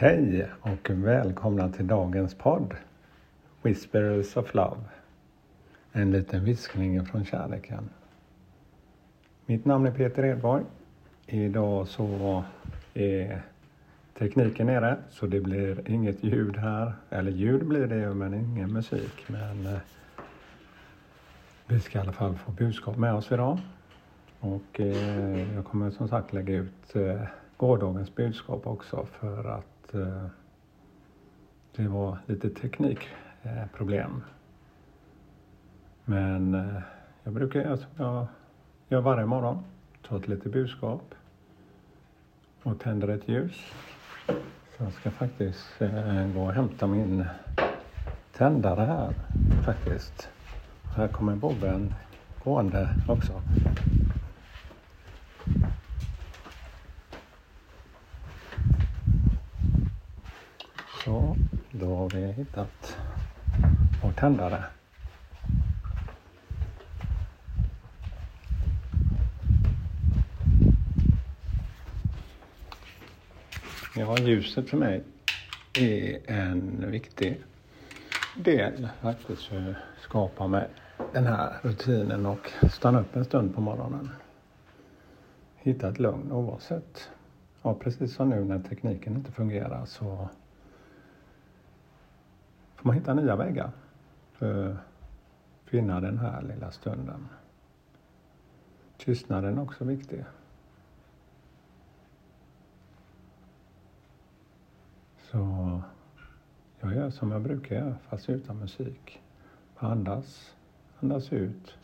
Hej och välkomna till dagens podd Whispers of Love. En liten viskning från kärleken. Mitt namn är Peter Edborg. Idag så är tekniken nere så det blir inget ljud här. Eller ljud blir det ju men ingen musik. Men eh, vi ska i alla fall få budskap med oss idag. Och eh, jag kommer som sagt lägga ut eh, gårdagens budskap också för att eh, det var lite teknikproblem. Eh, Men eh, jag brukar göra som jag gör varje morgon. Ta ett litet budskap och tänder ett ljus. Så jag ska faktiskt eh, gå och hämta min tändare här faktiskt. Här kommer Bobben gående också. Så, då har vi hittat vår tändare. Ja, ljuset för mig är en viktig del faktiskt för att skapa mig den här rutinen och stanna upp en stund på morgonen. Hitta ett lugn oavsett. Ja, precis som nu när tekniken inte fungerar så får man hitta nya vägar för att finna den här lilla stunden. Tystnaden är också viktig. Så jag gör som jag brukar göra, fast utan musik. Andas, andas ut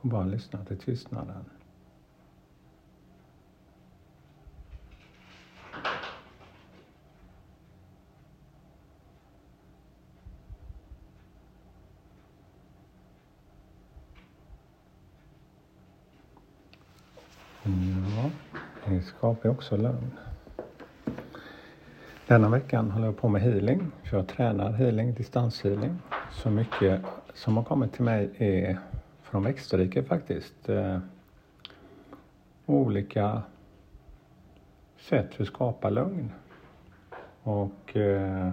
och bara lyssna till tystnaden. Ja, det skapar också lugn. Denna veckan håller jag på med healing, för jag tränar healing, distanshealing. Så mycket som har kommit till mig är från växtriket faktiskt. Eh, olika sätt för att skapa lugn. Och eh,